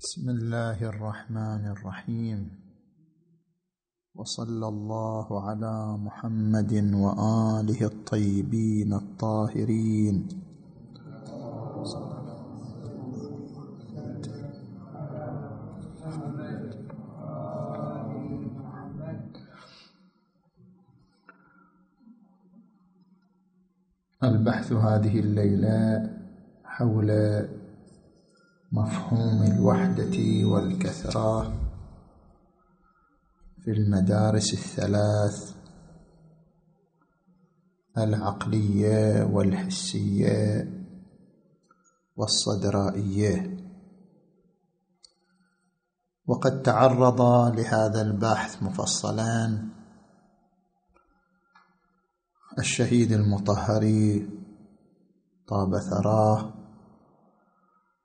بسم الله الرحمن الرحيم. وصلى الله على محمد وآله الطيبين الطاهرين. البحث هذه الليلة حول مفهوم الوحدة والكثرة في المدارس الثلاث العقلية والحسية والصدرائية. وقد تعرض لهذا البحث مفصلا الشهيد المطهري طاب ثراه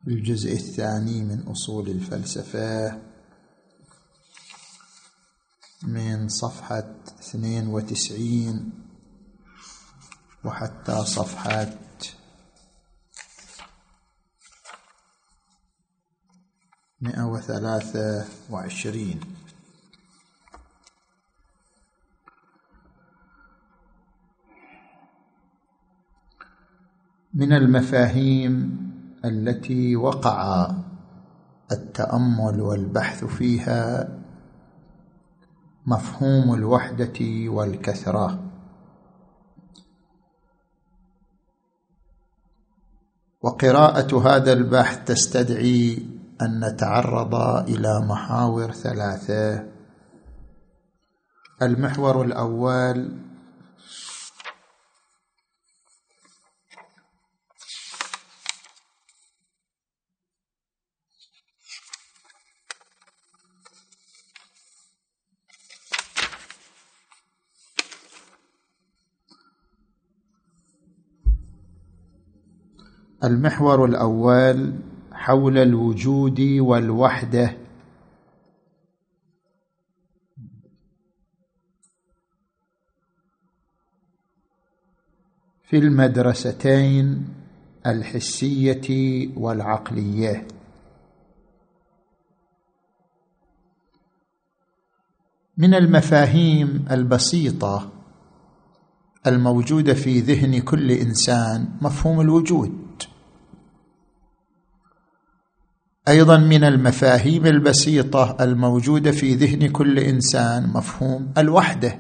في الجزء الثاني من أصول الفلسفة من اثنين وتسعين وحتى صفحة مئة وثلاثة وعشرين. من المفاهيم التي وقع التأمل والبحث فيها مفهوم الوحدة والكثرة. وقراءة هذا البحث تستدعي أن نتعرض إلى محاور ثلاثة. المحور الأول المحور الأول حول الوجود والوحدة. في المدرستين الحسية والعقلية. من المفاهيم البسيطة الموجودة في ذهن كل إنسان مفهوم الوجود. أيضا من المفاهيم البسيطة الموجودة في ذهن كل إنسان مفهوم الوحدة.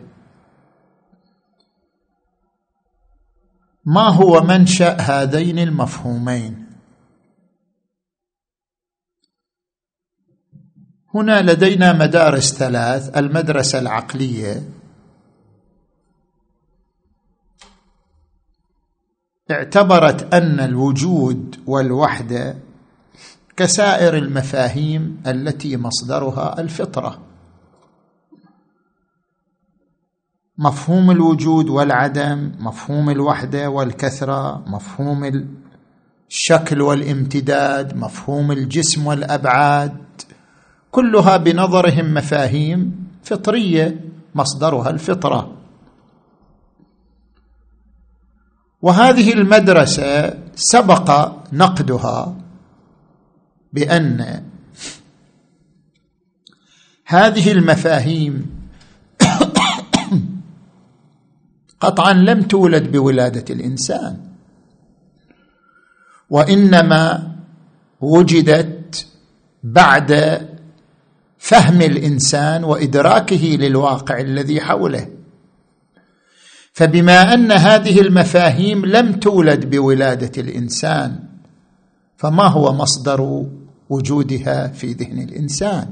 ما هو منشأ هذين المفهومين؟ هنا لدينا مدارس ثلاث المدرسة العقلية. اعتبرت أن الوجود والوحدة كسائر المفاهيم التي مصدرها الفطرة. مفهوم الوجود والعدم مفهوم الوحدة والكثرة مفهوم الشكل والامتداد مفهوم الجسم والأبعاد كلها بنظرهم مفاهيم فطرية مصدرها الفطرة. وهذه المدرسة سبق نقدها بأن هذه المفاهيم قطعا لم تولد بولادة الإنسان وإنما وجدت بعد فهم الإنسان وإدراكه للواقع الذي حوله. فبما أن هذه المفاهيم لم تولد بولادة الإنسان فما هو مصدر وجودها في ذهن الإنسان.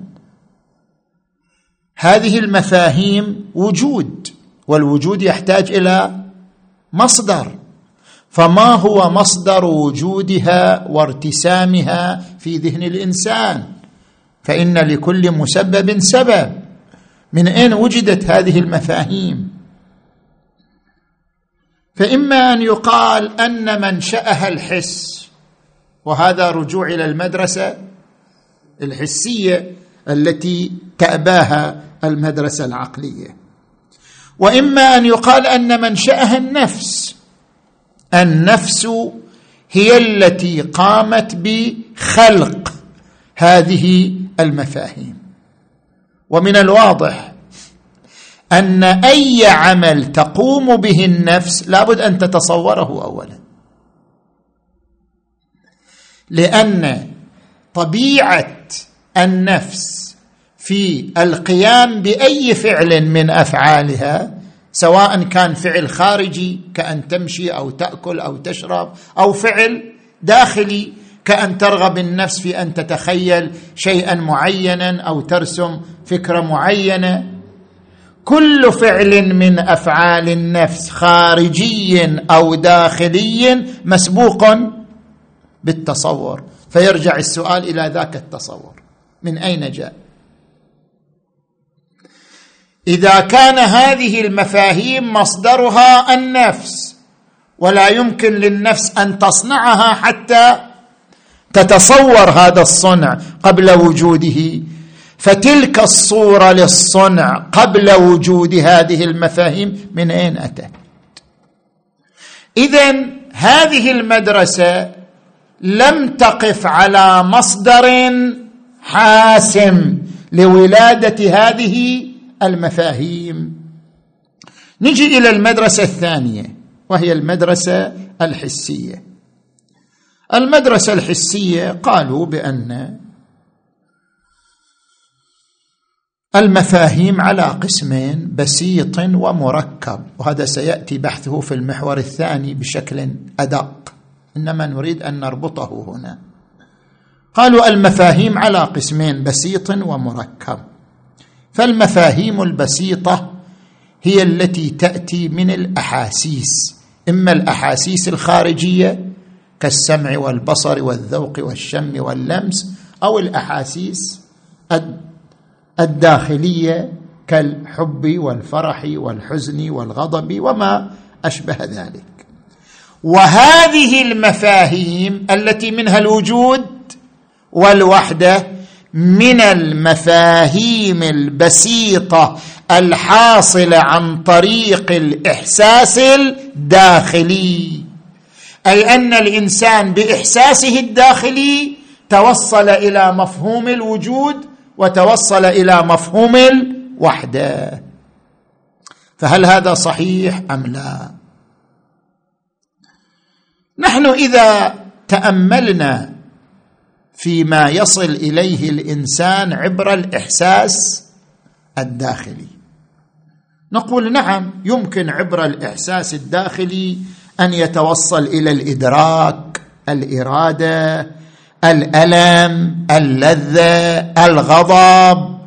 هذه المفاهيم وجود والوجود يحتاج إلى مصدر. فما هو مصدر وجودها وارتسامها في ذهن الإنسان؟ فإن لكل مسبب سبب. من أين وجدت هذه المفاهيم؟ فإما أن يقال أن منشأها الحس وهذا رجوع إلى المدرسة الحسية التي تأباها المدرسة العقلية. وإما أن يقال أن منشأها النفس. النفس هي التي قامت بخلق هذه المفاهيم. ومن الواضح أن أي عمل تقوم به النفس لابد أن تتصوره اولا. لأن طبيعة النفس في القيام بأي فعل من أفعالها سواء كان فعل خارجي كأن تمشي أو تأكل أو تشرب أو فعل داخلي كأن ترغب النفس في أن تتخيل شيئا معينا أو ترسم فكرة معينة. كل فعل من أفعال النفس خارجي أو داخلي مسبوق بالتصور. فيرجع السؤال إلى ذاك التصور. من أين جاء؟ إذا كان هذه المفاهيم مصدرها النفس ولا يمكن للنفس أن تصنعها حتى تتصور هذا الصنع قبل وجوده. فتلك الصورة للصنع قبل وجود هذه المفاهيم من أين أتت؟ اذا هذه المدرسة لم تقف على مصدر حاسم لولادة هذه المفاهيم. نجي إلى المدرسة الثانية وهي المدرسة الحسية. المدرسة الحسية قالوا بأن المفاهيم على قسمين بسيط ومركب وهذا سيأتي بحثه في المحور الثاني بشكل أدق. إنما نريد أن نربطه هنا. قالوا المفاهيم على قسمين بسيط ومركب. فالمفاهيم البسيطة هي التي تأتي من الأحاسيس. إما الأحاسيس الخارجية كالسمع والبصر والذوق والشم واللمس أو الأحاسيس الداخلية كالحب والفرح والحزن والغضب وما أشبه ذلك. وهذه المفاهيم التي منها الوجود والوحدة من المفاهيم البسيطة الحاصلة عن طريق الإحساس الداخلي. أي أن الإنسان بإحساسه الداخلي توصل إلى مفهوم الوجود وتوصل إلى مفهوم الوحدة. فهل هذا صحيح أم لا؟ نحن إذا تأملنا فيما يصل إليه الإنسان عبر الإحساس الداخلي. نقول نعم يمكن عبر الإحساس الداخلي أن يتوصل إلى الإدراك الإرادة الألم اللذة الغضب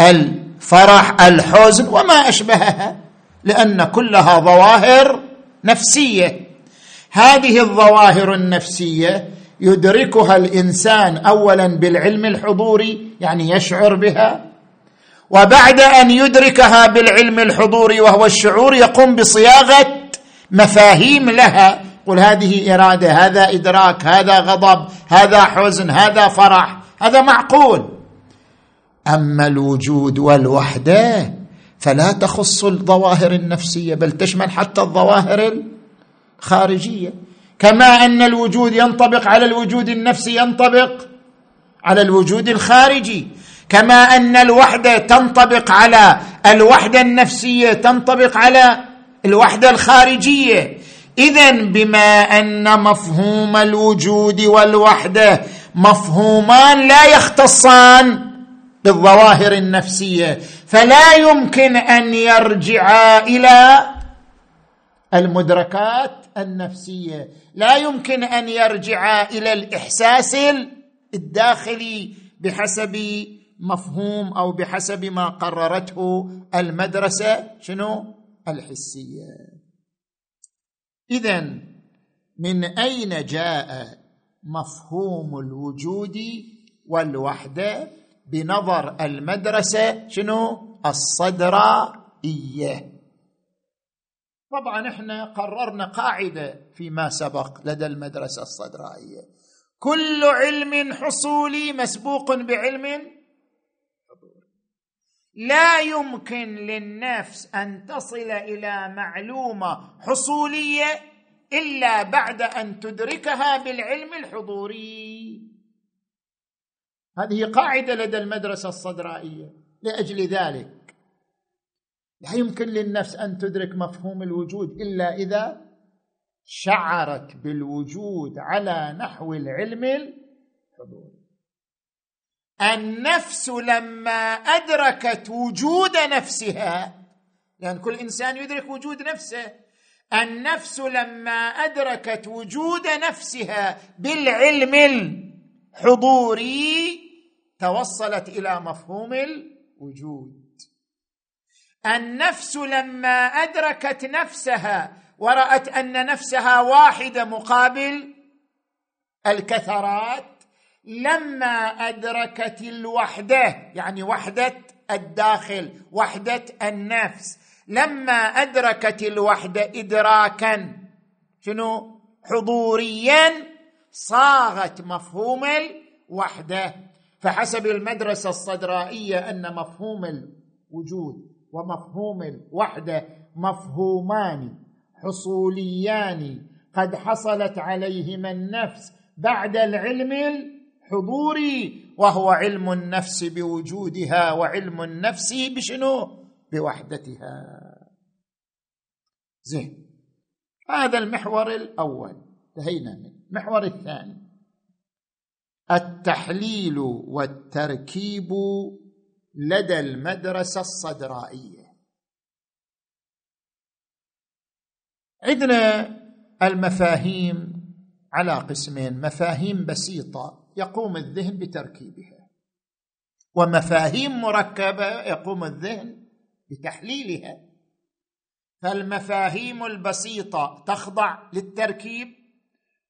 الفرح الحزن وما أشبهها لأن كلها ظواهر نفسية. هذه الظواهر النفسية يدركها الإنسان اولا بالعلم الحضوري يعني يشعر بها وبعد أن يدركها بالعلم الحضوري وهو الشعور يقوم بصياغة مفاهيم لها. قل هذه إرادة هذا إدراك هذا غضب هذا حزن هذا فرح هذا معقول. أما الوجود والوحدة فلا تخص الظواهر النفسية بل تشمل حتى الظواهر الخارجيه كما أن الوجود ينطبق على الوجود النفسي ينطبق على الوجود الخارجي. كما أن الوحدة تنطبق على الوحدة النفسية تنطبق على الوحدة الخارجية. اذا بما أن مفهوم الوجود والوحدة مفهومان لا يختصان بالظواهر النفسية فلا يمكن أن يرجعا إلى المدركات النفسية. لا يمكن أن يرجعا إلى الإحساس الداخلي بحسب مفهوم أو بحسب ما قررته المدرسة. شنو؟ الحسية. اذا من أين جاء مفهوم الوجود والوحدة؟ بنظر المدرسة شنو؟ الصدرائية. طبعا إحنا قررنا قاعدة فيما سبق لدى المدرسة الصدرائية. كل علم حصولي مسبوق بعلم لا يمكن للنفس أن تصل إلى معلومة حصولية إلا بعد أن تدركها بالعلم الحضوري. هذه قاعدة لدى المدرسة الصدرائية. لأجل ذلك لا يمكن للنفس أن تدرك مفهوم الوجود إلا إذا شعرت بالوجود على نحو العلم الحضوري النفس لما أدركت وجود نفسها لأن كل إنسان يدرك وجود نفسه. النفس لما أدركت وجود نفسها بالعلم الحضوري توصلت إلى مفهوم الوجود. النفس لما أدركت نفسها ورأت أن نفسها واحدة مقابل الكثرات لما أدركت الوحدة يعني وحدة الداخل وحدة النفس لما أدركت الوحدة ادراكا شنو؟ حضوريا صاغت مفهوم الوحدة. فحسب المدرسة الصدرائية أن مفهوم الوجود ومفهوم الوحده مفهومان حصوليان قد حصلت عليهما النفس بعد العلم الحضوري وهو علم النفس بوجودها وعلم النفس بشنو؟ بوحدتها. زين. هذا المحور الأول. انتهينا منه. المحور الثاني. التحليل والتركيب لدى المدرسة الصدرائية. عندنا المفاهيم على قسمين مفاهيم بسيطة يقوم الذهن بتركيبها ومفاهيم مركبة يقوم الذهن بتحليلها. فالمفاهيم البسيطة تخضع للتركيب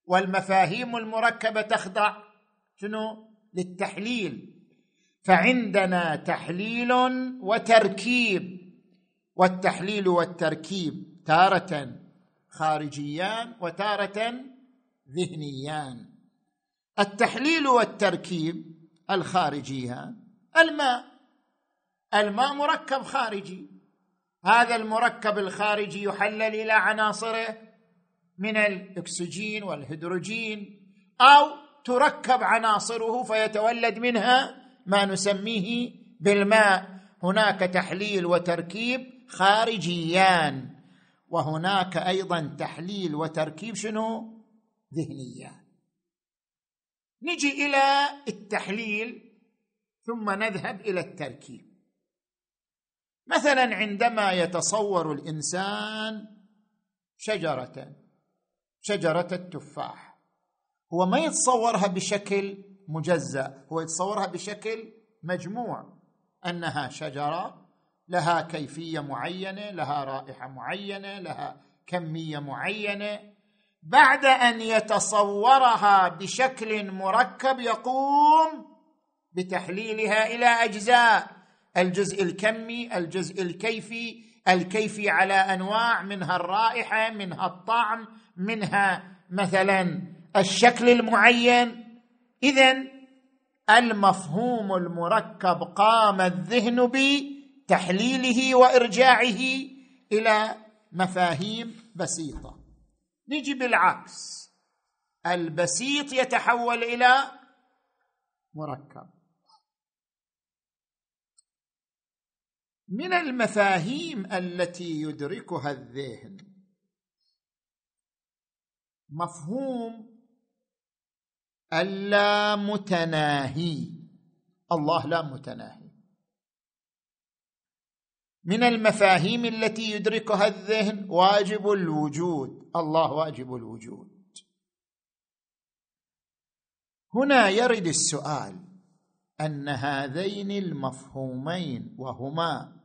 والمفاهيم المركبة تخضع شنو؟ للتحليل. فعندنا تحليل وتركيب. والتحليل والتركيب تارة خارجيان وتارة ذهنيان. التحليل والتركيب الخارجيان. الماء. الماء مركب خارجي. هذا المركب الخارجي يحلل إلى عناصره من الأكسجين والهيدروجين أو تركب عناصره فيتولد منها ما نسميه بالماء. هناك تحليل وتركيب خارجيان وهناك أيضا تحليل وتركيب شنو؟ ذهنيان. نجي إلى التحليل ثم نذهب إلى التركيب. مثلا عندما يتصور الإنسان شجرة شجرة التفاح هو ما يتصورها بشكل مجزأ هو يتصورها بشكل مجموع. أنها شجرة لها كيفية معينة لها رائحة معينة لها كمية معينة. بعد أن يتصورها بشكل مركب يقوم بتحليلها إلى أجزاء. الجزء الكمي الجزء الكيفي الكيفي على أنواع منها الرائحة منها الطعم منها مثلا الشكل المعين. اذا المفهوم المركب قام الذهن بتحليله وإرجاعه إلى مفاهيم بسيطة. نجي بالعكس. البسيط يتحول إلى مركب. من المفاهيم التي يدركها الذهن مفهوم اللامتناهي الله لا متناهي. من المفاهيم التي يدركها الذهن واجب الوجود. الله واجب الوجود. هنا يرد السؤال أن هذين المفهومين وهما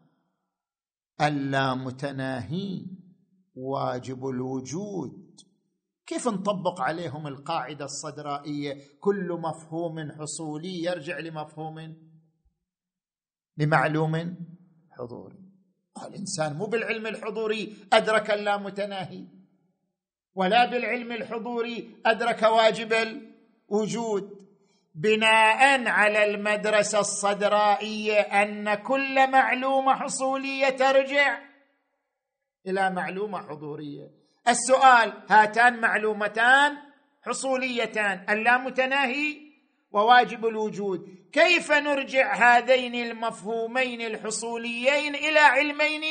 اللامتناهي واجب الوجود كيف نطبق عليهم القاعدة الصدرائية؟ كل مفهوم حصولي يرجع لمفهوم لمعلوم حضوري. الإنسان مو بالعلم الحضوري أدرك اللامتناهي ولا بالعلم الحضوري أدرك واجب الوجود. بناء على المدرسة الصدرائية أن كل معلومة حصولية ترجع إلى معلومة حضورية. السؤال هاتان معلومتان حصوليتان اللامتناهي وواجب الوجود. كيف نرجع هذين المفهومين الحصوليين إلى علمين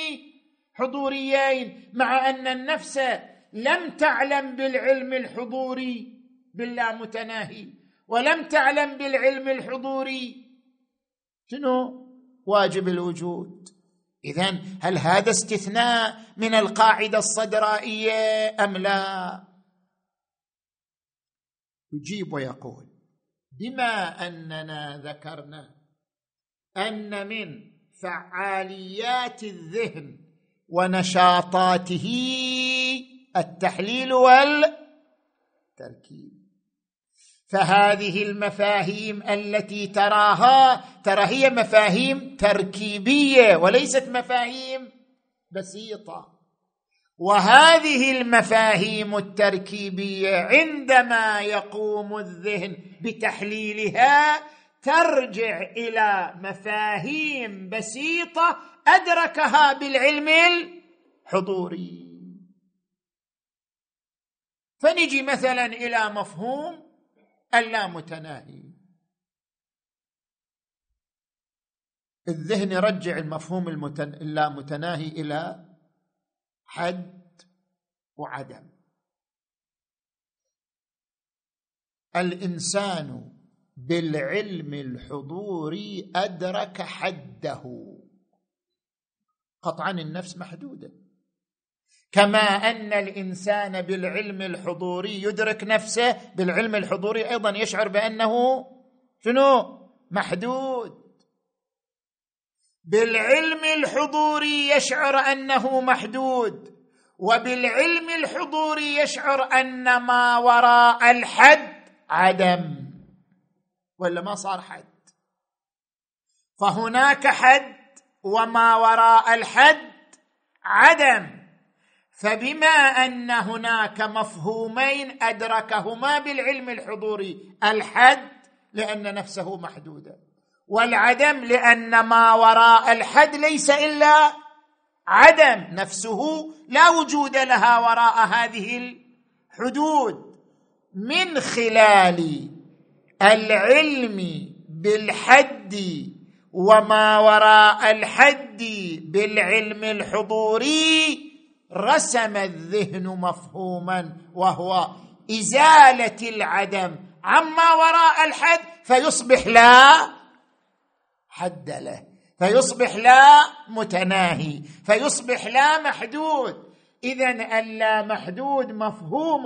حضوريين؟ مع أن النفس لم تعلم بالعلم الحضوري باللامتناهي ولم تعلم بالعلم الحضوري. شنو؟ واجب الوجود. اذا هل هذا استثناء من القاعدة الصدرائية أم لا؟ يجيب ويقول بما أننا ذكرنا أن من فعاليات الذهن ونشاطاته التحليل والتركيب. فهذه المفاهيم التي تراها ترى هي مفاهيم تركيبية وليست مفاهيم بسيطة. وهذه المفاهيم التركيبية عندما يقوم الذهن بتحليلها ترجع إلى مفاهيم بسيطة أدركها بالعلم الحضوري. فنجي مثلا إلى مفهوم اللامتناهي الذهن يرجع المفهوم المتن... اللامتناهي إلى حد وعدم. الإنسان بالعلم الحضوري أدرك حده. قطعا النفس محدودة. كما أن الإنسان بالعلم الحضوري يدرك نفسه بالعلم الحضوري أيضا يشعر بأنه شنو؟ محدود. بالعلم الحضوري يشعر أنه محدود وبالعلم الحضوري يشعر أن ما وراء الحد عدم. ولا ما صار حد؟ فهناك حد وما وراء الحد عدم. فبما أن هناك مفهومين أدركهما بالعلم الحضوري الحد لأن نفسه محدوده والعدم لأن ما وراء الحد ليس إلا عدم نفسه لا وجود لها وراء هذه الحدود. من خلال العلم بالحد وما وراء الحد بالعلم الحضوري رسم الذهن مفهوما وهو إزالة العدم. عما وراء الحد فيصبح لا حد له فيصبح لا متناهي فيصبح لا محدود. اذا اللا محدود مفهوم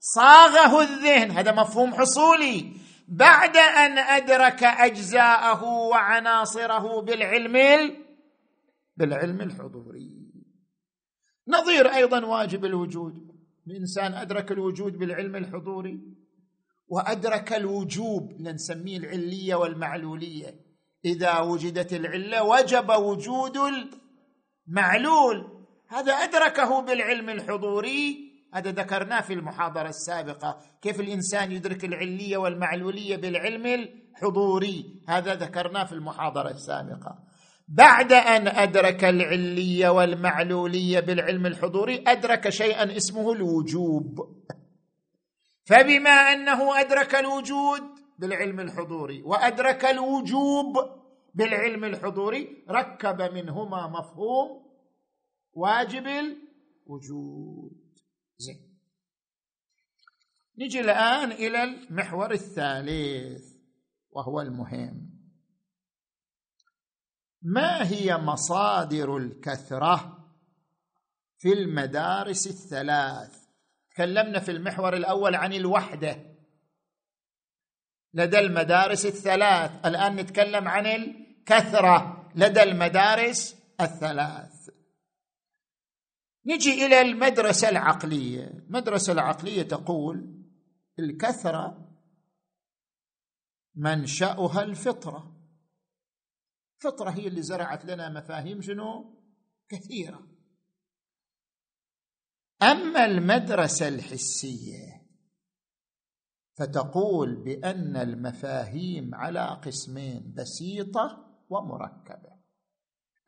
صاغه الذهن هذا مفهوم حصولي. بعد أن أدرك أجزاءه وعناصره بالعلم بالعلم الحضوري. نظير أيضا واجب الوجود. الإنسان أدرك الوجود بالعلم الحضوري وأدرك الوجوب لنسميه العلية والمعلولية. إذا وجدت العلة وجب وجود المعلول. هذا أدركه بالعلم الحضوري. هذا ذكرناه في المحاضرة السابقة. كيف الإنسان يدرك العلية والمعلولية بالعلم الحضوري؟ هذا ذكرناه في المحاضرة السابقة. بعد أن أدرك العليه والمعلوليه بالعلم الحضوري أدرك شيئا اسمه الوجوب. فبما أنه أدرك الوجود بالعلم الحضوري وأدرك الوجوب بالعلم الحضوري ركب منهما مفهوم واجب الوجود. زين. نجي الآن إلى المحور الثالث وهو المهم. ما هي مصادر الكثرة في المدارس الثلاث؟ تكلمنا في المحور الأول عن الوحدة. لدى المدارس الثلاث. الآن نتكلم عن الكثرة لدى المدارس الثلاث. نجي إلى المدرسة العقلية. المدرسة العقلية تقول الكثرة منشأها الفطرة. الفطره هي اللي زرعت لنا مفاهيم شنو؟ كثيرة. أما المدرسة الحسية فتقول بأن المفاهيم على قسمين بسيطة ومركبة.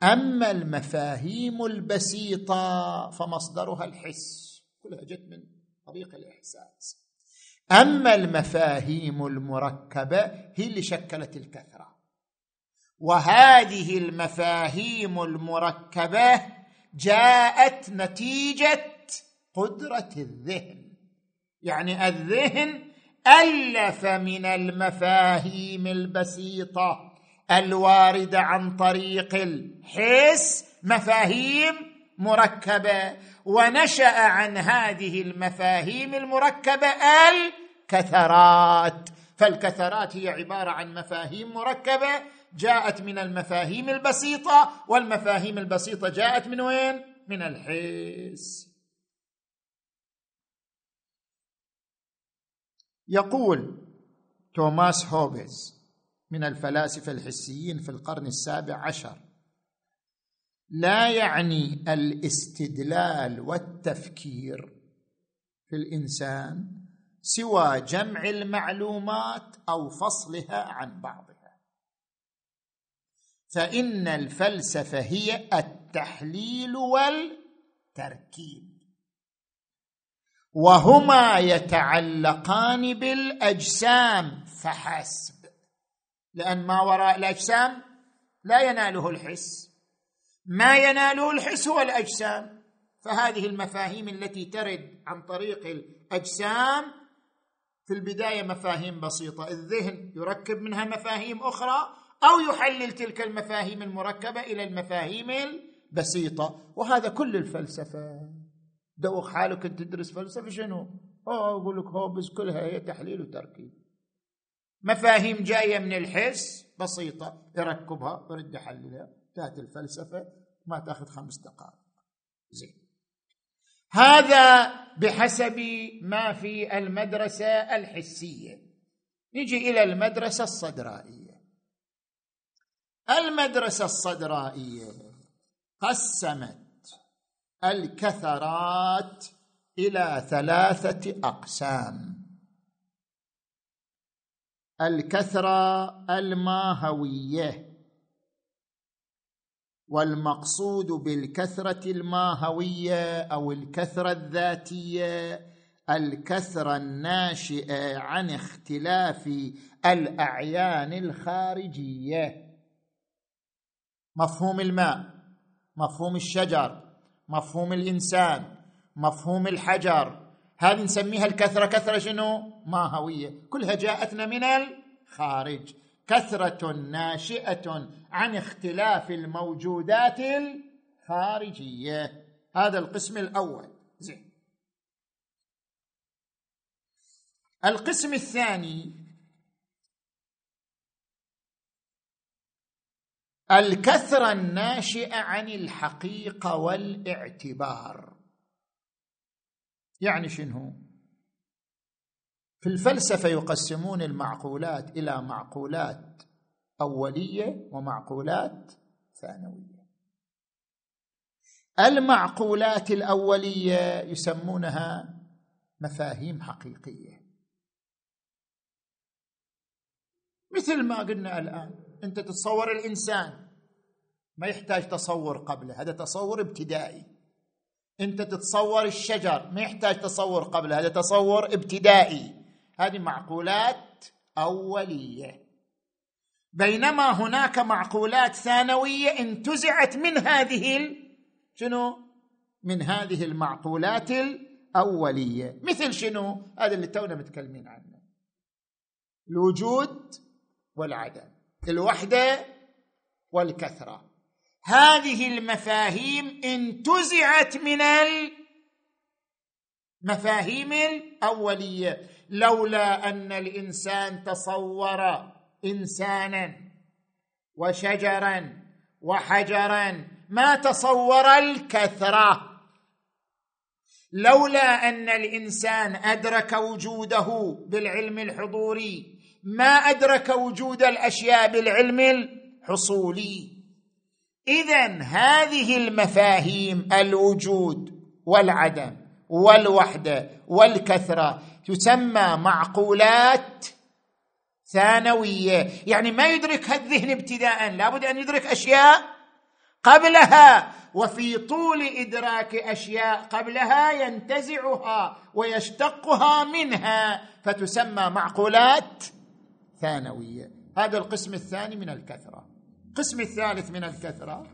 أما المفاهيم البسيطة فمصدرها الحس كلها جت من طريق الإحساس. أما المفاهيم المركبة هي اللي شكلت الكثرة. وهذه المفاهيم المركبة جاءت نتيجة قدرة الذهن. يعني الذهن ألف من المفاهيم البسيطة الوارده عن طريق الحس مفاهيم مركبة. ونشأ عن هذه المفاهيم المركبة الكثرات. فالكثرات هي عبارة عن مفاهيم مركبة جاءت من المفاهيم البسيطة والمفاهيم البسيطة جاءت من وين؟ من الحس. يقول توماس هوبز من الفلاسفة الحسيين في القرن السابع عشر لا يعني الاستدلال والتفكير في الإنسان سوى جمع المعلومات أو فصلها عن بعضها فإن الفلسفة هي التحليل والتركيب. وهما يتعلقان بالأجسام فحسب. لأن ما وراء الأجسام لا يناله الحس. ما يناله الحس هو الأجسام. فهذه المفاهيم التي ترد عن طريق الأجسام في البداية مفاهيم بسيطة. الذهن يركب منها مفاهيم أخرى أو يحلل تلك المفاهيم المركبة إلى المفاهيم البسيطة. وهذا كل الفلسفة. دوخ حالك أنت تدرس فلسفة شنو؟ أوه أقول لك هوبز كلها هي تحليل وتركيب. مفاهيم جاية من الحس بسيطة. يركبها يرد يحللها تأتي الفلسفة ما تأخذ خمس دقائق. زين. هذا بحسب ما في المدرسة الحسية. نجي إلى المدرسة الصدرائية. المدرسة الصدرائية قسمت الكثرات إلى ثلاثة أقسام. الكثرة الماهوية والمقصود بالكثرة الماهوية أو الكثرة الذاتية الكثرة الناشئة عن اختلاف الأعيان الخارجية. مفهوم الماء مفهوم الشجر مفهوم الإنسان مفهوم الحجر. هذه نسميها الكثرة كثرة شنو؟ ما هوية. كلها جاءتنا من الخارج. كثرة ناشئة عن اختلاف الموجودات الخارجية. هذا القسم الأول. زين. القسم الثاني الكثره الناشئه عن الحقيقة والإعتبار. يعني شنو؟ في الفلسفة يقسمون المعقولات إلى معقولات أولية ومعقولات ثانوية. المعقولات الأولية يسمونها مفاهيم حقيقية. مثل ما قلنا الآن انت تتصور الإنسان. ما يحتاج تصور قبله هذا تصور ابتدائي. انت تتصور الشجر ما يحتاج تصور قبله هذا تصور ابتدائي. هذه معقولات أولية. بينما هناك معقولات ثانوية انتزعت من هذه ال... شنو؟ من هذه المعقولات الأولية. مثل شنو؟ هذا اللي تونا متكلمين عنه. الوجود والعدم. الوحدة والكثرة. هذه المفاهيم انتزعت من المفاهيم الأولية. لولا أن الإنسان تصور إنسانا وشجرا وحجرا ما تصور الكثرة. لولا أن الإنسان أدرك وجوده بالعلم الحضوري ما أدرك وجود الأشياء بالعلم الحصولي. اذا هذه المفاهيم الوجود والعدم والوحدة والكثرة تسمى معقولات ثانوية. يعني ما يدركها الذهن ابتداء لابد أن يدرك أشياء قبلها. وفي طول إدراك أشياء قبلها ينتزعها ويشتقها منها فتسمى معقولات ثانويه هذا القسم الثاني من الكثرة. القسم الثالث من الكثرة.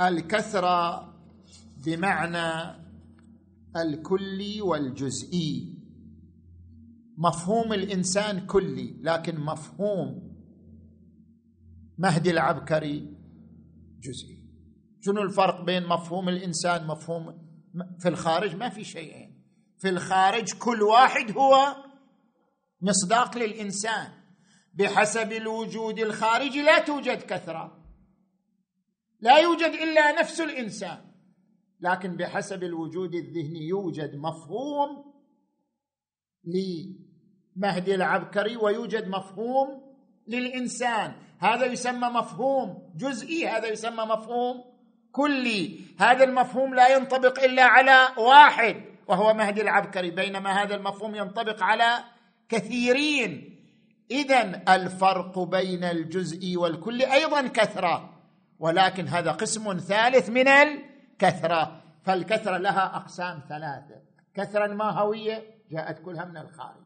الكثرة بمعنى الكلي والجزئي. مفهوم الإنسان كلي لكن مفهوم مهدي العبكري جزئي. شنو الفرق بين مفهوم الإنسان مفهوم في الخارج ما في شيئين. في الخارج كل واحد هو مصداق للإنسان بحسب الوجود الخارجي لا توجد كثرة. لا يوجد إلا نفس الإنسان لكن بحسب الوجود الذهني يوجد مفهوم لمهدي العبكري ويوجد مفهوم للإنسان. هذا يسمى مفهوم جزئي هذا يسمى مفهوم كلي. هذا المفهوم لا ينطبق إلا على واحد. وهو مهدي العبكري بينما هذا المفهوم ينطبق على كثيرين. اذا الفرق بين الجزء والكل أيضا كثرة ولكن هذا قسم ثالث من الكثرة. فالكثرة لها أقسام ثلاثة. كثره ماهويه جاءت كلها من الخارج.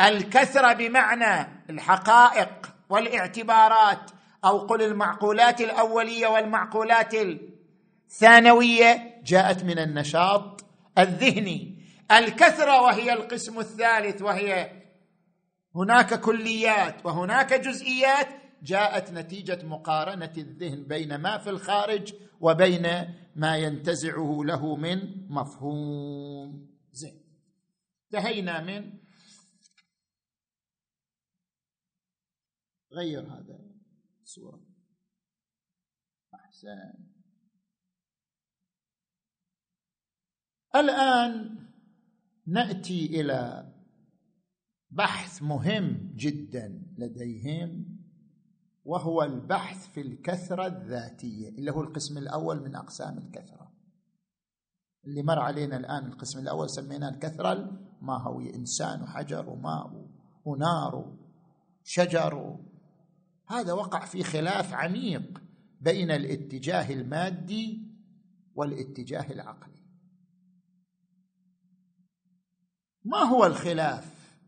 الكثرة بمعنى الحقائق والاعتبارات أو قل المعقولات الأولية والمعقولات الثانوية جاءت من النشاط الذهني الكثرة وهي القسم الثالث وهي هناك كليات وهناك جزئيات. جاءت نتيجة مقارنة الذهن بين ما في الخارج وبين ما ينتزعه له من مفهوم. زين. انتهينا من غير هذا الصورة. أحسن. الآن نأتي إلى بحث مهم جدا لديهم وهو البحث في الكثرة الذاتية اللي هو القسم الأول من أقسام الكثرة. اللي مر علينا الآن القسم الأول سميناه الكثرة الماهوية إنسان وحجر وماء ونار وشجر. هذا وقع في خلاف عميق بين الاتجاه المادي والاتجاه العقلي. ما هو الخلاف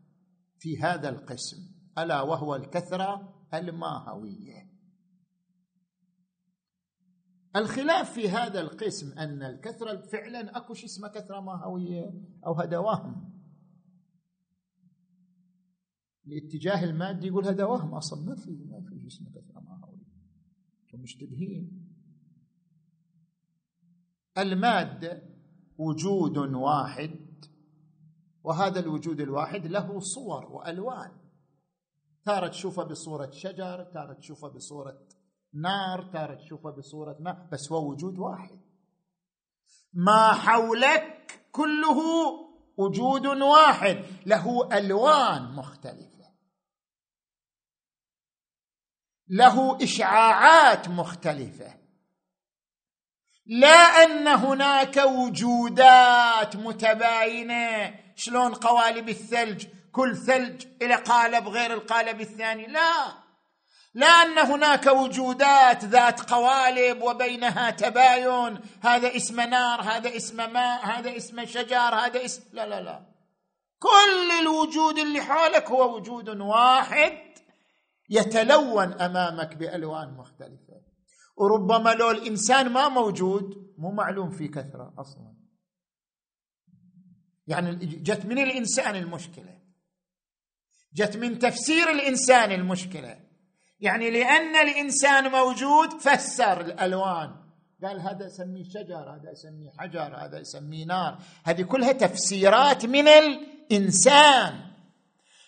في هذا القسم؟ ألا وهو الكثرة الماهوية. الخلاف في هذا القسم أن الكثرة فعلا أكو شيء اسمه كثرة ماهوية؟ أو هذا وهم الاتجاه المادي يقول هذا وهم أصلا ما في ما في جسم كثرة ماهوية. مشتبهين. المادة وجود واحد وهذا الوجود الواحد له صور وألوان. تارة تشوفه بصورة شجر تارة تشوفه بصورة نار تارة تشوفه بصورة ماء بس هو وجود واحد. ما حولك كله وجود واحد له ألوان مختلفة. له إشعاعات مختلفة. لا أن هناك وجودات متباينة. شلون قوالب الثلج؟ كل ثلج إلى قالب غير القالب الثاني. لا. لا أن هناك وجودات ذات قوالب وبينها تباين. هذا اسم نار هذا اسم ماء هذا اسم شجر هذا اسم لا لا لا. كل الوجود اللي حولك هو وجود واحد يتلون أمامك بألوان مختلفة. وربما لو الإنسان ما موجود مو معلوم في كثرة أصلا. يعني جت من الإنسان المشكلة. جت من تفسير الإنسان المشكلة. يعني لأن الإنسان موجود فسر الألوان. قال هذا اسميه شجر هذا اسميه حجر هذا اسميه نار. هذه كلها تفسيرات من الإنسان.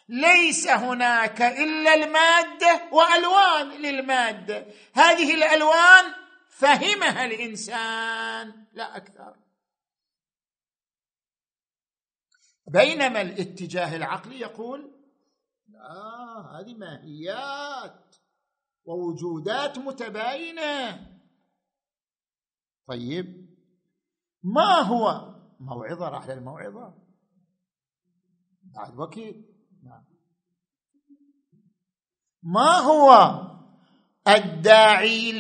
ليس هناك إلا المادة وألوان للمادة. هذه الألوان فهمها الإنسان. لا أكثر. بينما الاتجاه العقلي يقول لا هذه ماهيات ووجودات متباينة. طيب ما هو موعظة؟ راح للموعظة. بعد نعم. ما هو الداعي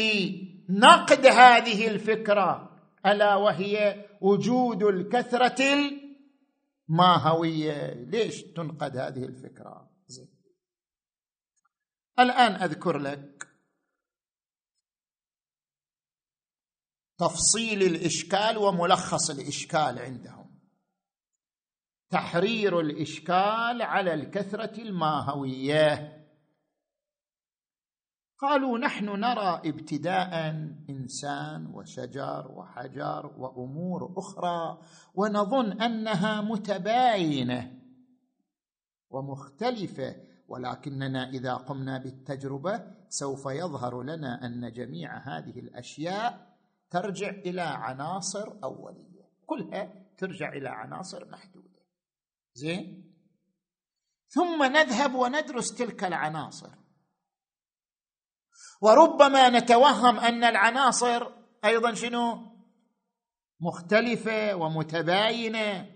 لنقد هذه الفكرة؟ ألا وهي وجود الكثرة الماهويه ليش تنقد هذه الفكرة؟ زي. الآن أذكر لك تفصيل الإشكال وملخص الإشكال عندهم. تحرير الإشكال على الكثرة الماهوية. قالوا نحن نرى ابتداء إنسان وشجر وحجر وأمور أخرى ونظن أنها متباينة ومختلفة ولكننا إذا قمنا بالتجربة سوف يظهر لنا أن جميع هذه الأشياء ترجع إلى عناصر أولية. كلها ترجع إلى عناصر محدودة. زين؟ ثم نذهب وندرس تلك العناصر. وربما نتوهم أن العناصر أيضا شنو؟ مختلفة ومتباينة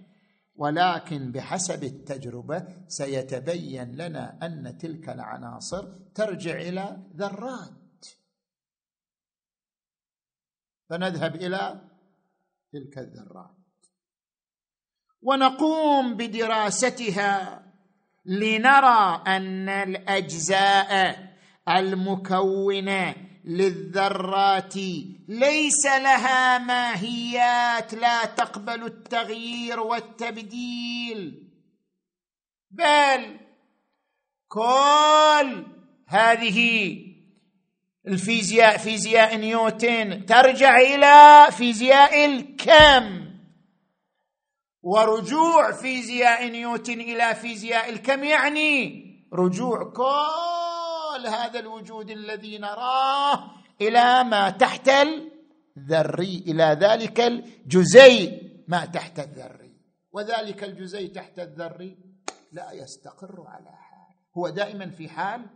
ولكن بحسب التجربة سيتبين لنا أن تلك العناصر ترجع إلى ذرات. فنذهب إلى تلك الذرات. ونقوم بدراستها لنرى أن الأجزاء المكونة للذرات. ليس لها ماهيات لا تقبل التغيير والتبديل. بل كل هذه الفيزياء فيزياء نيوتن ترجع إلى فيزياء الكم. ورجوع فيزياء نيوتن إلى فيزياء الكم يعني رجوع كل هذا الوجود الذي نراه إلى ما تحت الذري إلى ذلك الجزيء ما تحت الذري. وذلك الجزيء تحت الذري لا يستقر على حال. هو دائما في حال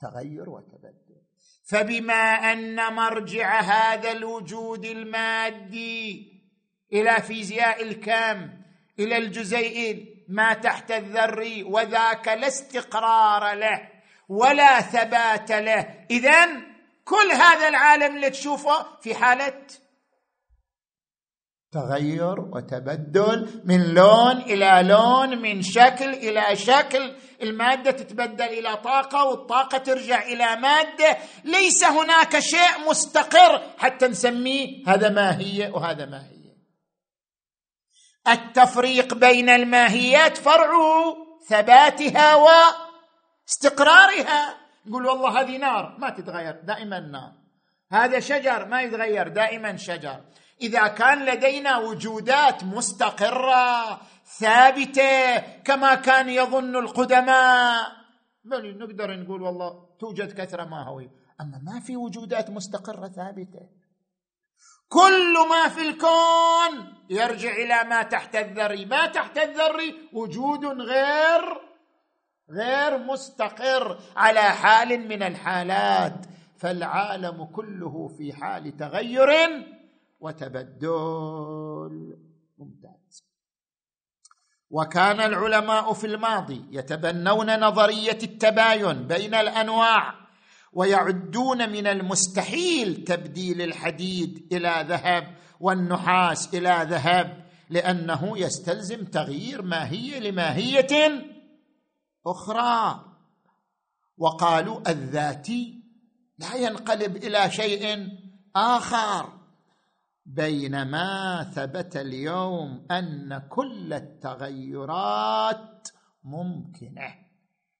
تغير وتبدل. فبما أن مرجع هذا الوجود المادي إلى فيزياء الكم إلى الجزيء ما تحت الذري وذاك لا استقرار له. ولا ثبات له. اذا كل هذا العالم اللي تشوفه في حالة تغير وتبدل من لون إلى لون من شكل إلى شكل. المادة تتبدل إلى طاقة والطاقة ترجع إلى مادة. ليس هناك شيء مستقر حتى نسميه هذا ماهيه وهذا ماهيه التفريق بين الماهيات فرع ثباتها و استقرارها. نقول والله هذه نار ما تتغير دائما نار. هذا شجر ما يتغير دائما شجر. إذا كان لدينا وجودات مستقرة ثابتة كما كان يظن القدماء. بل نقدر نقول والله توجد كثرة ماهويه أما ما في وجودات مستقرة ثابتة. كل ما في الكون يرجع إلى ما تحت الذري. ما تحت الذري؟ وجود غير غير مستقر على حال من الحالات. فالعالم كله في حال تغير وتبدل. ممتاز. وكان العلماء في الماضي يتبنون نظرية التباين بين الأنواع ويعدون من المستحيل تبديل الحديد إلى ذهب والنحاس إلى ذهب لأنه يستلزم تغيير ماهية لماهية أخرى. وقالوا الذاتي لا ينقلب إلى شيء آخر. بينما ثبت اليوم أن كل التغيرات ممكنة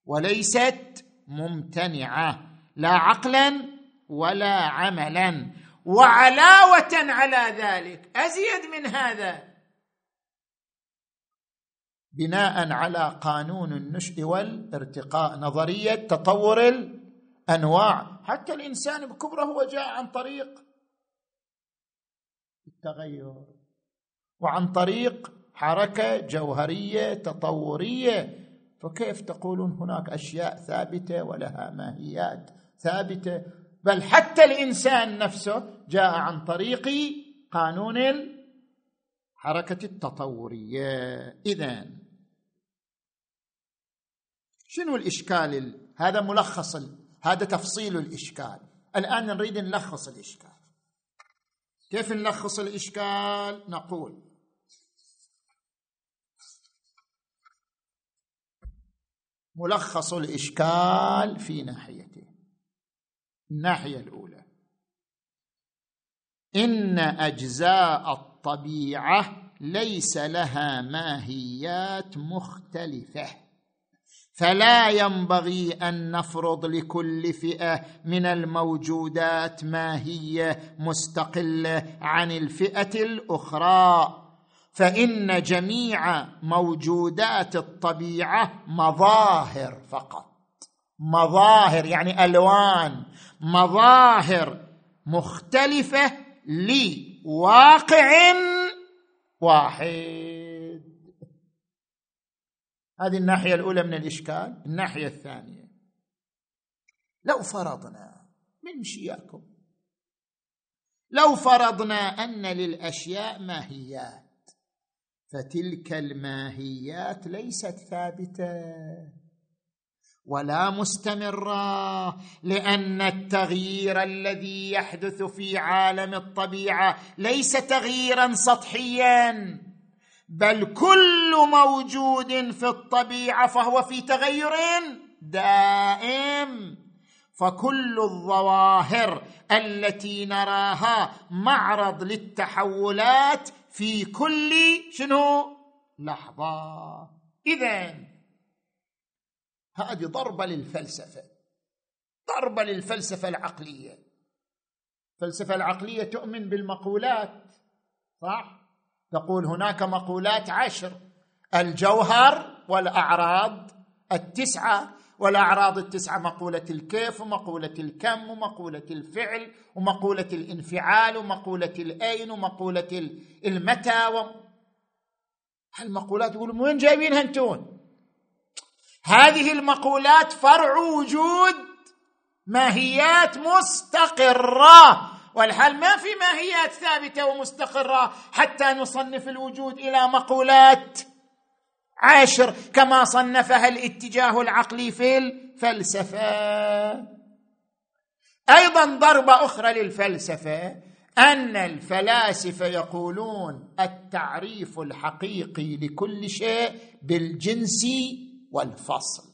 وليست ممتنعة لا عقلا ولا عملا. وعلاوة على ذلك أزيد من هذا بناء على قانون النشء والارتقاء نظرية تطور الأنواع. حتى الإنسان بكبره هو جاء عن طريق التغير وعن طريق حركة جوهرية تطورية. فكيف تقولون هناك أشياء ثابتة ولها ماهيات ثابتة؟ بل حتى الإنسان نفسه جاء عن طريق قانون الحركه التطورية. اذا شنو الإشكال هذا ملخص هذا تفصيل الإشكال. الآن نريد نلخص الإشكال. كيف نلخص الإشكال؟ نقول. ملخص الإشكال في ناحيتين. الناحية الأولى. إن أجزاء الطبيعة ليس لها ماهيات مختلفة. فلا ينبغي أن نفرض لكل فئة من الموجودات ماهيه مستقلة عن الفئة الأخرى. فإن جميع موجودات الطبيعة مظاهر فقط. مظاهر يعني ألوان. مظاهر مختلفة لواقع واحد. هذه الناحية الأولى من الإشكال الناحية الثانية. لو فرضنا من شياكم لو فرضنا أن للأشياء ماهيات فتلك الماهيات ليست ثابتة. ولا مستمرة لأن التغيير الذي يحدث في عالم الطبيعة ليس تغييرا سطحيا. بل كل موجود في الطبيعة فهو في تغير دائم. فكل الظواهر التي نراها معرض للتحولات في كل شنو؟ لحظة. اذا هذه ضربة للفلسفة. ضربة للفلسفة العقلية. الفلسفة العقلية تؤمن بالمقولات صح؟ تقول هناك مقولات عشر. الجوهر والأعراض التسعة. والأعراض التسعة مقولة الكيف ومقولة الكم ومقولة الفعل ومقولة الانفعال ومقولة الأين ومقولة المتى و... المقولات يقولون وين جايبينها أنتون؟ هذه المقولات فرع وجود ماهيات مستقرة. والحال ما في ماهيات ثابتة ومستقرة حتى نصنف الوجود إلى مقولات عاشر كما صنفها الاتجاه العقلي في الفلسفة. أيضا ضربة أخرى للفلسفة أن الفلاسفة يقولون التعريف الحقيقي لكل شيء بالجنس والفصل.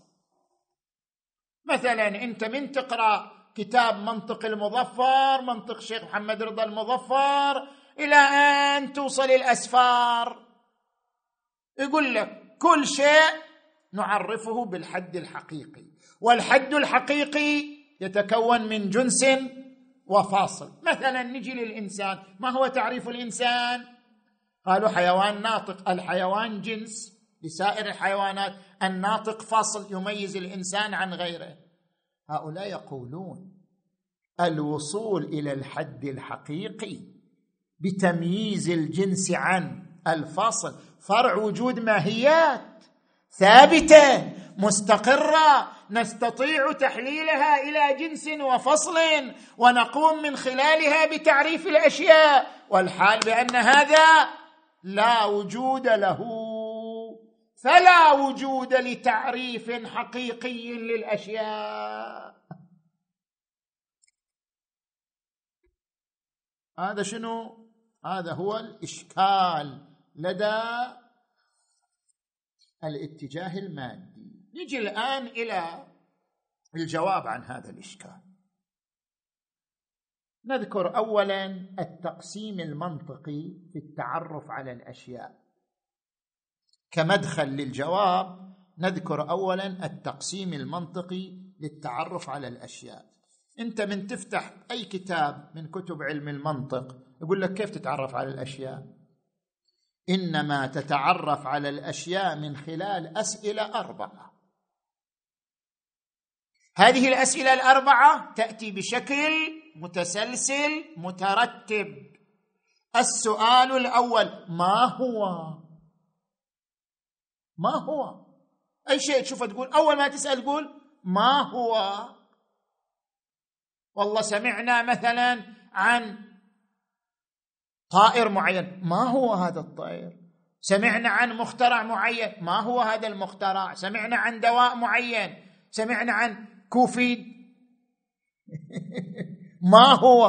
مثلا أنت من تقرأ كتاب منطق المظفر منطق شيخ محمد رضا المظفر إلى أن توصل الأسفار. يقول لك كل شيء نعرفه بالحد الحقيقي والحد الحقيقي يتكون من جنس وفاصل. مثلا نجي للإنسان ما هو تعريف الإنسان؟ قالوا حيوان ناطق. الحيوان جنس لسائر الحيوانات. الناطق فاصل يميز الإنسان عن غيره. هؤلاء يقولون الوصول إلى الحد الحقيقي بتمييز الجنس عن الفاصل فرع وجود ماهيات ثابتة مستقرة نستطيع تحليلها إلى جنس وفصل ونقوم من خلالها بتعريف الأشياء والحال بأن هذا لا وجود له. فلا وجود لتعريف حقيقي للأشياء. هذا شنو؟ هذا هو الإشكال لدى الاتجاه المادي. نجي الآن إلى الجواب عن هذا الإشكال. نذكر اولا التقسيم المنطقي في التعرف على الأشياء. كمدخل للجواب نذكر اولا التقسيم المنطقي للتعرف على الأشياء. أنت من تفتح أي كتاب من كتب علم المنطق يقول لك كيف تتعرف على الأشياء؟ إنما تتعرف على الأشياء من خلال أسئلة أربعة. هذه الأسئلة الأربعة تأتي بشكل متسلسل مترتب. السؤال الأول ما هو؟ ما هو؟ أي شيء تشوفه تقول أول ما تسأل تقول ما هو؟ والله سمعنا مثلا عن طائر معين. ما هو هذا الطائر؟ سمعنا عن مخترع معين. ما هو هذا المخترع؟ سمعنا عن دواء معين. سمعنا عن كوفيد. ما هو؟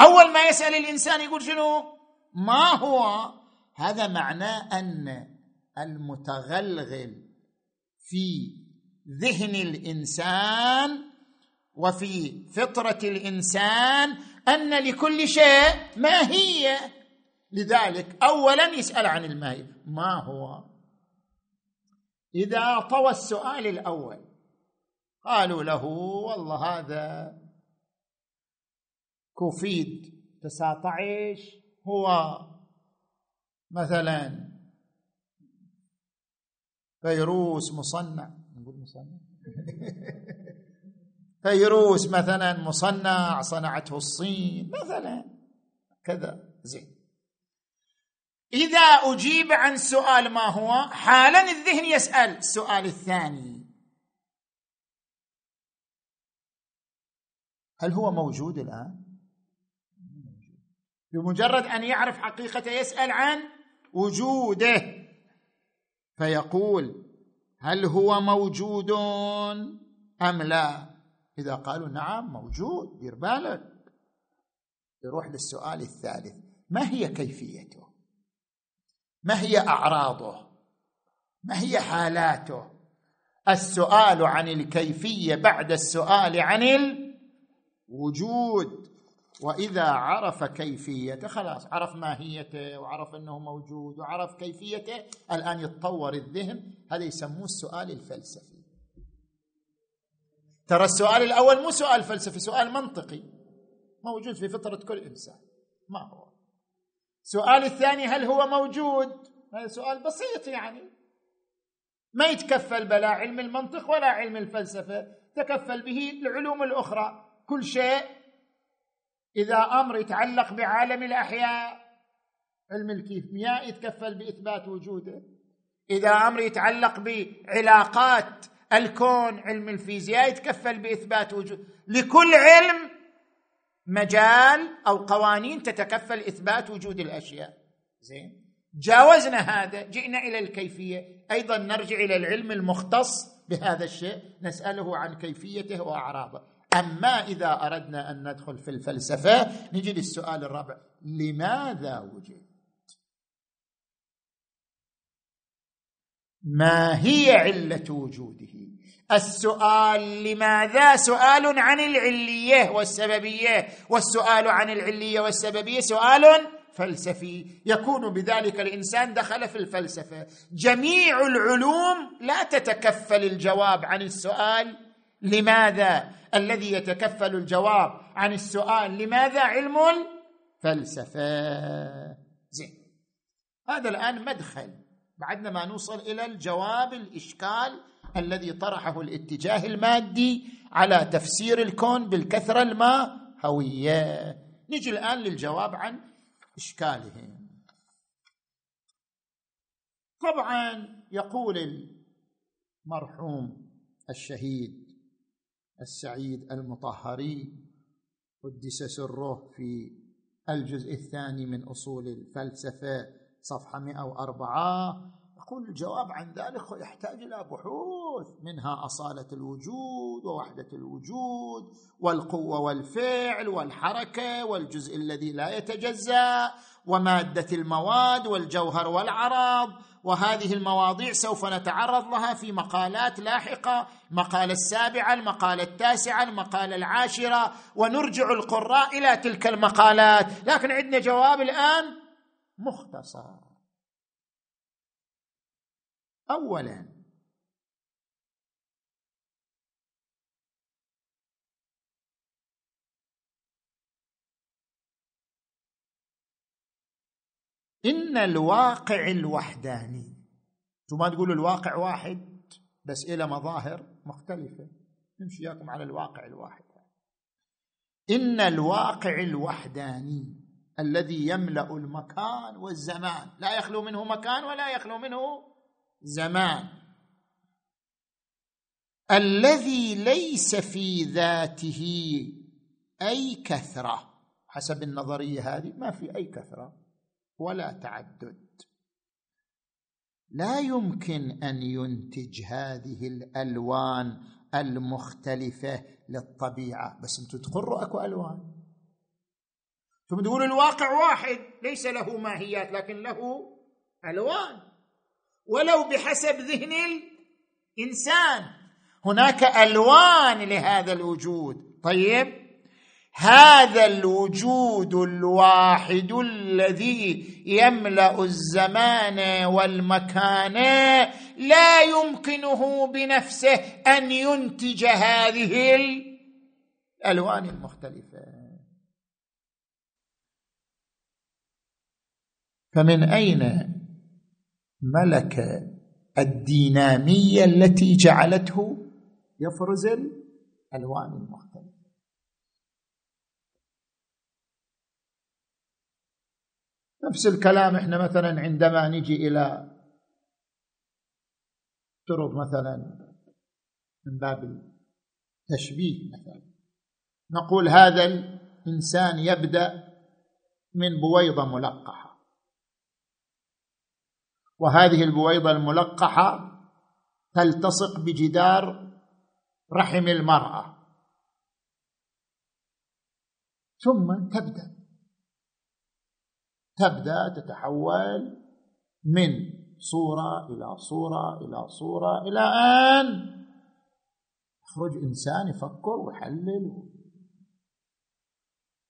أول ما يسأل الإنسان يقول شنو؟ ما هو؟ هذا معناه أن المتغلغل في ذهن الإنسان وفي فطرة الإنسان أن لكل شيء ماهيه لذلك اولا يسأل عن الماهيه ما هو؟ إذا طوى السؤال الأول قالوا له والله هذا كوفيد 19 هو مثلا فيروس مصنع. نقول مصنع؟ فيروس مثلا مصنع صنعته الصين مثلا كذا زين. إذا أجيب عن سؤال ما هو؟ حالا الذهن يسأل. السؤال الثاني. هل هو موجود الآن؟ بمجرد أن يعرف حقيقته يسأل عن وجوده. فيقول هل هو موجود أم لا؟ إذا قالوا نعم موجود دير بالك. يروح للسؤال الثالث ما هي كيفيته؟ ما هي أعراضه؟ ما هي حالاته؟ السؤال عن الكيفية بعد السؤال عن الوجود. وإذا عرف كيفيته خلاص عرف ماهيته وعرف أنه موجود وعرف كيفيته الآن يتطور الذهن. هذا يسموه السؤال الفلسفي. ترى السؤال الأول مو سؤال فلسفي سؤال منطقي. موجود في فطرة كل إنسان. ما هو؟ السؤال الثاني هل هو موجود؟ هذا سؤال بسيط يعني. ما يتكفل بلا علم المنطق ولا علم الفلسفة تكفل به العلوم الأخرى. كل شيء إذا أمر يتعلق بعالم الأحياء علم الكيمياء يتكفل بإثبات وجوده. إذا أمر يتعلق بعلاقات الكون علم الفيزياء يتكفل بإثبات وجود لكل علم مجال أو قوانين تتكفل إثبات وجود الأشياء. زين؟ جاوزنا هذا جئنا إلى الكيفية. أيضا نرجع إلى العلم المختص بهذا الشيء نسأله عن كيفيته وأعراضه. أما إذا أردنا أن ندخل في الفلسفة نجي للسؤال الرابع. لماذا وجد ما هي علة وجوده؟ السؤال لماذا؟ سؤال عن العلية والسببية. والسؤال عن العلية والسببية سؤال فلسفي. يكون بذلك الإنسان دخل في الفلسفة. جميع العلوم لا تتكفل الجواب عن السؤال لماذا الذي يتكفل الجواب عن السؤال لماذا علم الفلسفة؟ زين. هذا الآن مدخل. بعدنا ما نوصل إلى الجواب الإشكال الذي طرحه الاتجاه المادي على تفسير الكون بالكثرة الماهوية. نجي الآن للجواب عن اشكالهم طبعا يقول المرحوم الشهيد السعيد المطهري قدس سره في الجزء الثاني من أصول الفلسفة صفحة 104 يقول الجواب عن ذلك يحتاج إلى بحوث منها أصالة الوجود ووحدة الوجود والقوة والفعل والحركة والجزء الذي لا يتجزأ ومادة المواد والجوهر والعرض. وهذه المواضيع سوف نتعرض لها في مقالات لاحقة المقاله السابعة المقاله التاسعة المقاله العاشرة ونرجع القراء إلى تلك المقالات. لكن عندنا جواب الآن مختصر. اولا إن الواقع الوحداني. أنتم ما تقولوا الواقع واحد بس إلى مظاهر مختلفة. نمشي وياكم على الواقع الواحد. إن الواقع الوحداني الذي يملأ المكان والزمان. لا يخلو منه مكان ولا يخلو منه زمان. الذي ليس في ذاته أي كثرة. حسب النظرية هذه ما في أي كثرة. ولا تعدد. لا يمكن أن ينتج هذه الألوان المختلفة للطبيعة. بس أنتم تقروا أكو ألوان. ثم تقول الواقع واحد ليس له ماهيات لكن له ألوان. ولو بحسب ذهن الإنسان هناك ألوان لهذا الوجود. طيب؟ هذا الوجود الواحد الذي يملأ الزمان والمكان لا يمكنه بنفسه أن ينتج هذه الألوان المختلفة. فمن أين ملك الدينامية التي جعلته يفرز الألوان المختلفة؟ نفس الكلام إحنا مثلا عندما نجي إلى ترب مثلا من باب التشبيه مثلا نقول هذا الإنسان يبدأ من بويضة ملقحة. وهذه البويضة الملقحة تلتصق بجدار رحم المرأة. ثم تبدأ تبدأ تتحول من صورة إلى صورة إلى صورة إلى أن يخرج إنسان يفكر ويحلل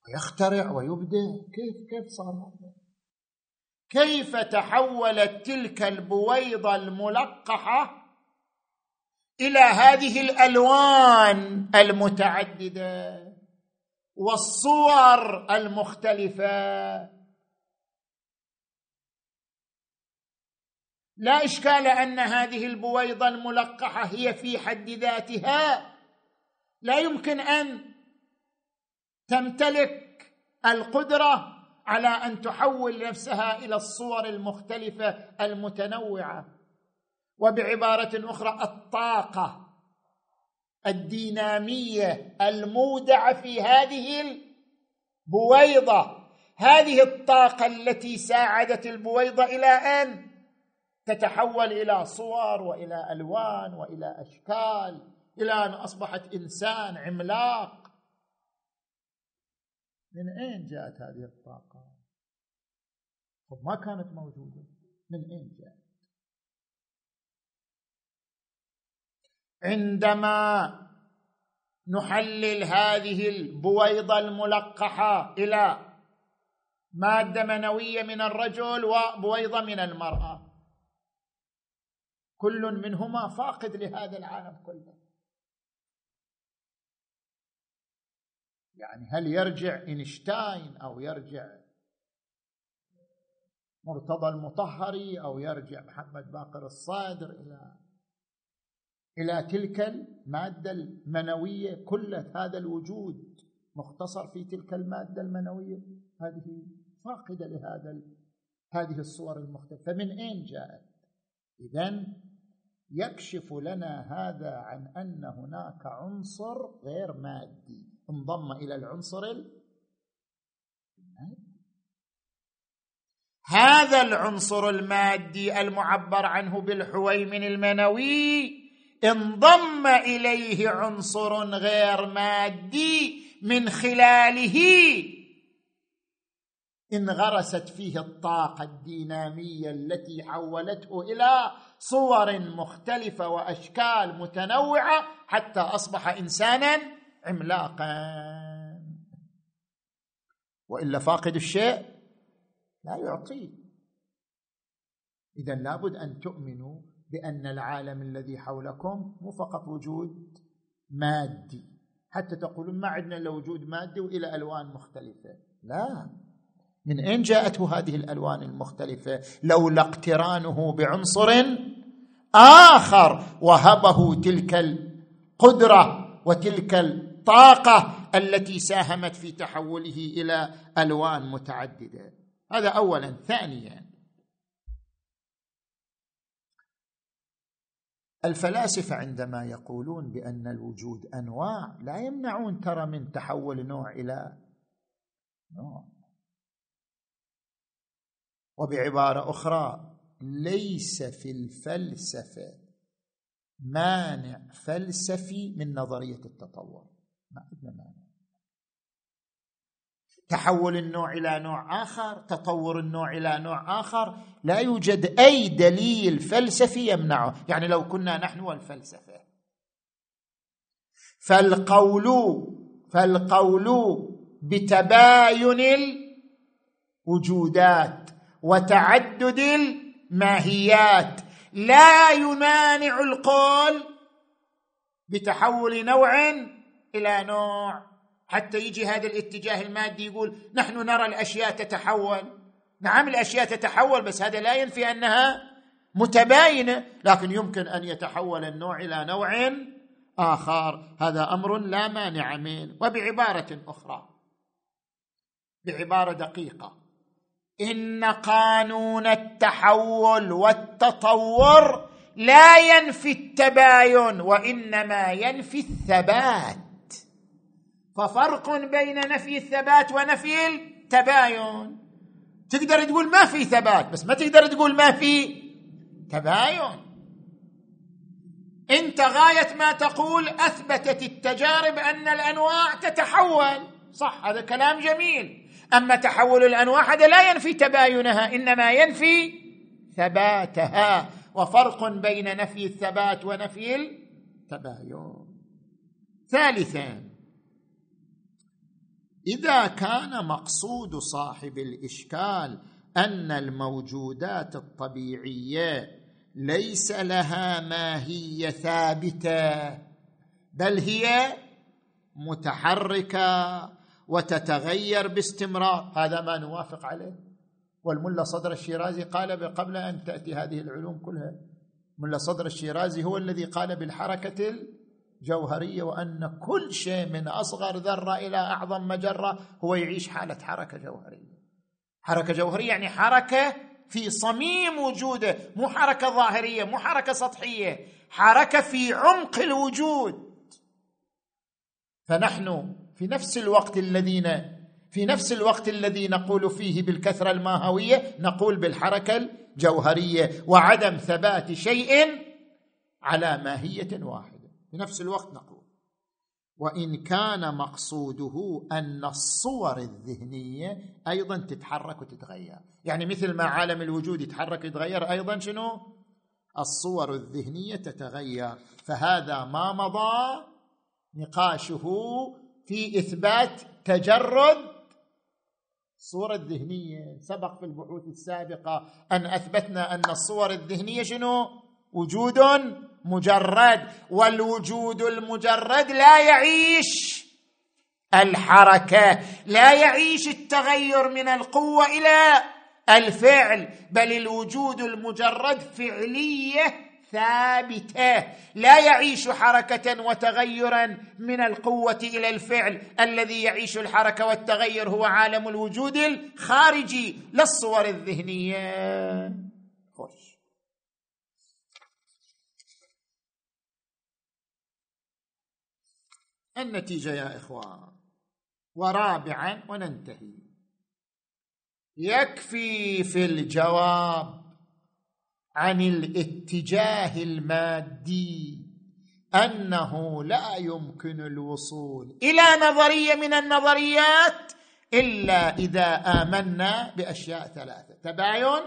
ويخترع ويبدع. كيف كيف صار هذا؟ كيف تحولت تلك البويضة الملقحة إلى هذه الألوان المتعددة والصور المختلفة؟ لا إشكال أن هذه البويضة الملقحة هي في حد ذاتها. لا يمكن أن تمتلك القدرة على أن تحول نفسها إلى الصور المختلفة المتنوعة. وبعبارة أخرى الطاقة الدينامية المودعة في هذه البويضة. هذه الطاقة التي ساعدت البويضة إلى أن تتحول إلى صور وإلى ألوان وإلى أشكال إلى أن أصبحت إنسان عملاق. من أين جاءت هذه الطاقة؟ طب ما كانت موجودة. من أين جاءت؟ عندما نحلل هذه البويضة الملقحة إلى مادة منوية من الرجل وبويضة من المرأة كل منهما فاقد لهذا العالم كله. يعني هل يرجع اينشتاين أو يرجع مرتضى المطهري أو يرجع محمد باقر الصادر إلى إلى تلك المادة المنوية كل هذا الوجود مختصر في تلك المادة المنوية؟ هذه فاقدة لهذا هذه الصور المختلفة. فمن أين جاءت؟ اذا يكشف لنا هذا عن أن هناك عنصر غير مادي انضم إلى العنصر المادي هذا العنصر المادي المعبر عنه بالحويمن المنوي انضم إليه عنصر غير مادي من خلاله انغرست فيه الطاقة الدينامية التي حولته إلى صور مختلفة وأشكال متنوعة حتى أصبح إنسانا عملاقا. وإلا فاقد الشيء لا يعطيه اذا لابد أن تؤمنوا بأن العالم الذي حولكم مو فقط وجود مادي. حتى تقولون ما عندنا إلا وجود مادي وإلى ألوان مختلفة. لا. من أين جاءته هذه الألوان المختلفة؟ لولا اقترانه بعنصر آخر وهبه تلك القدرة وتلك الطاقة التي ساهمت في تحوله إلى ألوان متعددة. هذا اولا. ثانيا الفلاسفة عندما يقولون بأن الوجود أنواع لا يمنعون ترى من تحول نوع إلى نوع. وبعبارة أخرى ليس في الفلسفة مانع فلسفي من نظرية التطور. ما عندنا مانع. تحول النوع إلى نوع آخر تطور النوع إلى نوع آخر لا يوجد أي دليل فلسفي يمنعه. يعني لو كنا نحن والفلسفة. فالقول فالقول بتباين الوجودات. وتعدد الماهيات. لا يمانع القول بتحول نوع إلى نوع. حتى يجي هذا الاتجاه المادي يقول نحن نرى الأشياء تتحول. نعم الأشياء تتحول بس هذا لا ينفي أنها متباينة. لكن يمكن أن يتحول النوع إلى نوع آخر. هذا أمر لا مانع منه. وبعبارة أخرى. بعبارة دقيقة. إن قانون التحول والتطور لا ينفي التباين وإنما ينفي الثبات. ففرق بين نفي الثبات ونفي التباين. تقدر تقول ما في ثبات بس ما تقدر تقول ما في تباين. انت غاية ما تقول أثبتت التجارب أن الأنواع تتحول. صح هذا كلام جميل. أما تحول الانواع هذا لا ينفي تباينها إنما ينفي ثباتها وفرق بين نفي الثبات ونفي التباين. ثالثا إذا كان مقصود صاحب الإشكال أن الموجودات الطبيعية ليس لها ماهية ثابتة بل هي متحركة وتتغير باستمرار. هذا ما نوافق عليه. والملا صدر الشيرازي قال قبل أن تأتي هذه العلوم كلها ملا صدر الشيرازي هو الذي قال بالحركة الجوهرية وأن كل شيء من أصغر ذرة إلى أعظم مجرة هو يعيش حالة حركة جوهرية. حركة جوهرية يعني حركة في صميم وجوده مو حركة ظاهرية مو حركة سطحية حركة في عمق الوجود. فنحن في نفس الوقت الذين في نفس الوقت الذي نقول فيه بالكثرة الماهوية نقول بالحركة الجوهرية وعدم ثبات شيء على ماهية واحدة. في نفس الوقت نقول وإن كان مقصوده أن الصور الذهنية أيضا تتحرك وتتغير. يعني مثل ما عالم الوجود يتحرك ويتغير أيضا شنو؟ الصور الذهنية تتغير. فهذا ما مضى نقاشه في إثبات تجرد الصورة الذهنية سبق في البحوث السابقة أن أثبتنا أن الصور الذهنية شنو؟ وجود مجرد والوجود المجرد لا يعيش الحركة لا يعيش التغير من القوة إلى الفعل بل الوجود المجرد فعلية ثابته لا يعيش حركة وتغيرا من القوة إلى الفعل. الذي يعيش الحركة والتغير هو عالم الوجود الخارجي لا الصور الذهنية. خوش. النتيجة يا إخوان ورابعا وننتهي. يكفي في الجواب. عن الاتجاه المادي أنه لا يمكن الوصول إلى نظرية من النظريات إلا إذا آمنا بأشياء ثلاثة. تباين؟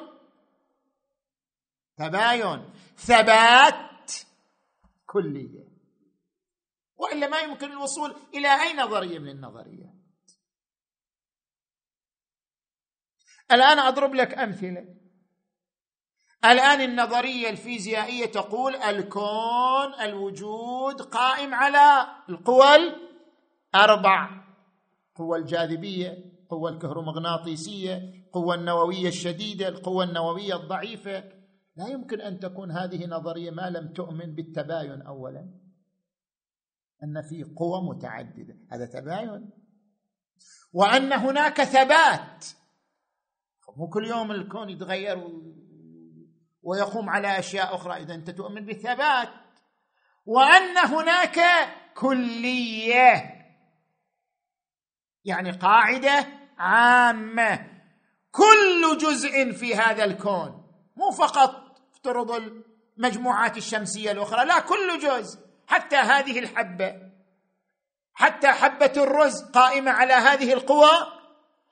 تباين. ثبات كلية. وإلا ما يمكن الوصول إلى أي نظرية من النظريات. الآن أضرب لك أمثلة. الآن النظرية الفيزيائية تقول الكون الوجود قائم على القوى الأربع. قوى الجاذبية القوه الكهرومغناطيسية القوه النووية الشديدة القوه النووية الضعيفة. لا يمكن أن تكون هذه نظرية ما لم تؤمن بالتباين اولا. أن في قوى متعددة. هذا تباين. وأن هناك ثبات. مو كل يوم الكون يتغير ويقوم على أشياء أخرى. إذا أنت تؤمن بالثبات. وأن هناك كلية يعني قاعدة عامة. كل جزء في هذا الكون مو فقط افترض المجموعات الشمسية الأخرى لا كل جزء. حتى هذه الحبة حتى حبة الرز قائمة على هذه القوى.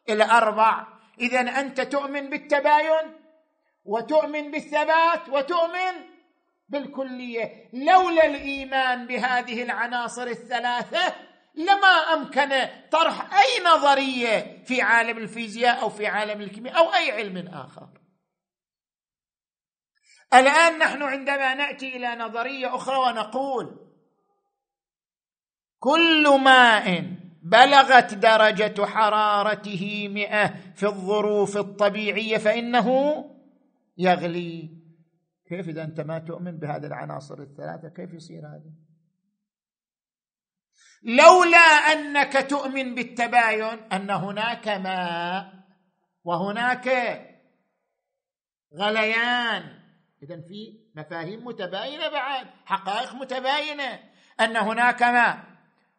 الاربع إذا أنت تؤمن بالتباين وتؤمن بالثبات وتؤمن بالكلية. لولا الإيمان بهذه العناصر الثلاثة لما أمكن طرح أي نظرية في عالم الفيزياء أو في عالم الكيمياء أو أي علم آخر. الآن نحن عندما نأتي إلى نظرية أخرى ونقول كل ماء بلغت درجة حرارته مئة في الظروف الطبيعية فإنه يغلي. كيف إذا أنت ما تؤمن بهذه العناصر الثلاثة؟ كيف يصير هذا؟ لولا أنك تؤمن بالتباين أن هناك ماء وهناك غليان. اذا في مفاهيم متباينة بعد حقائق متباينة. أن هناك ماء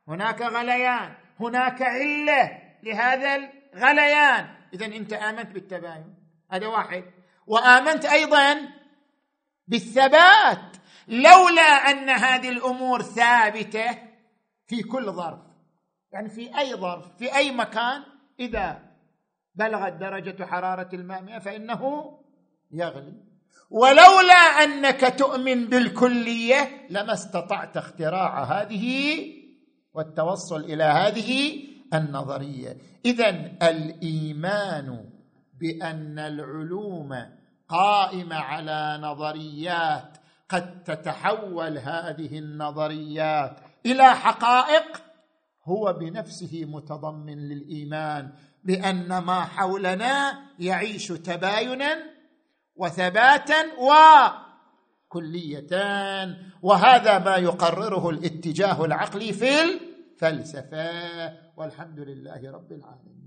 هناك غليان هناك علة لهذا الغليان. اذا أنت آمنت بالتباين. هذا واحد. وآمنت أيضا بالثبات لولا أن هذه الأمور ثابتة في كل ظرف. يعني في أي ظرف في أي مكان إذا بلغت درجة حرارة الماء 100 فإنه يغلي. ولولا أنك تؤمن بالكلية لما استطعت اختراع هذه والتوصل إلى هذه النظرية. اذا الإيمان بأن العلوم قائمة على نظريات قد تتحول هذه النظريات إلى حقائق هو بنفسه متضمن للإيمان بأن ما حولنا يعيش تباينا وثباتا وكليه وهذا ما يقرره الاتجاه العقلي في الفلسفة والحمد لله رب العالمين.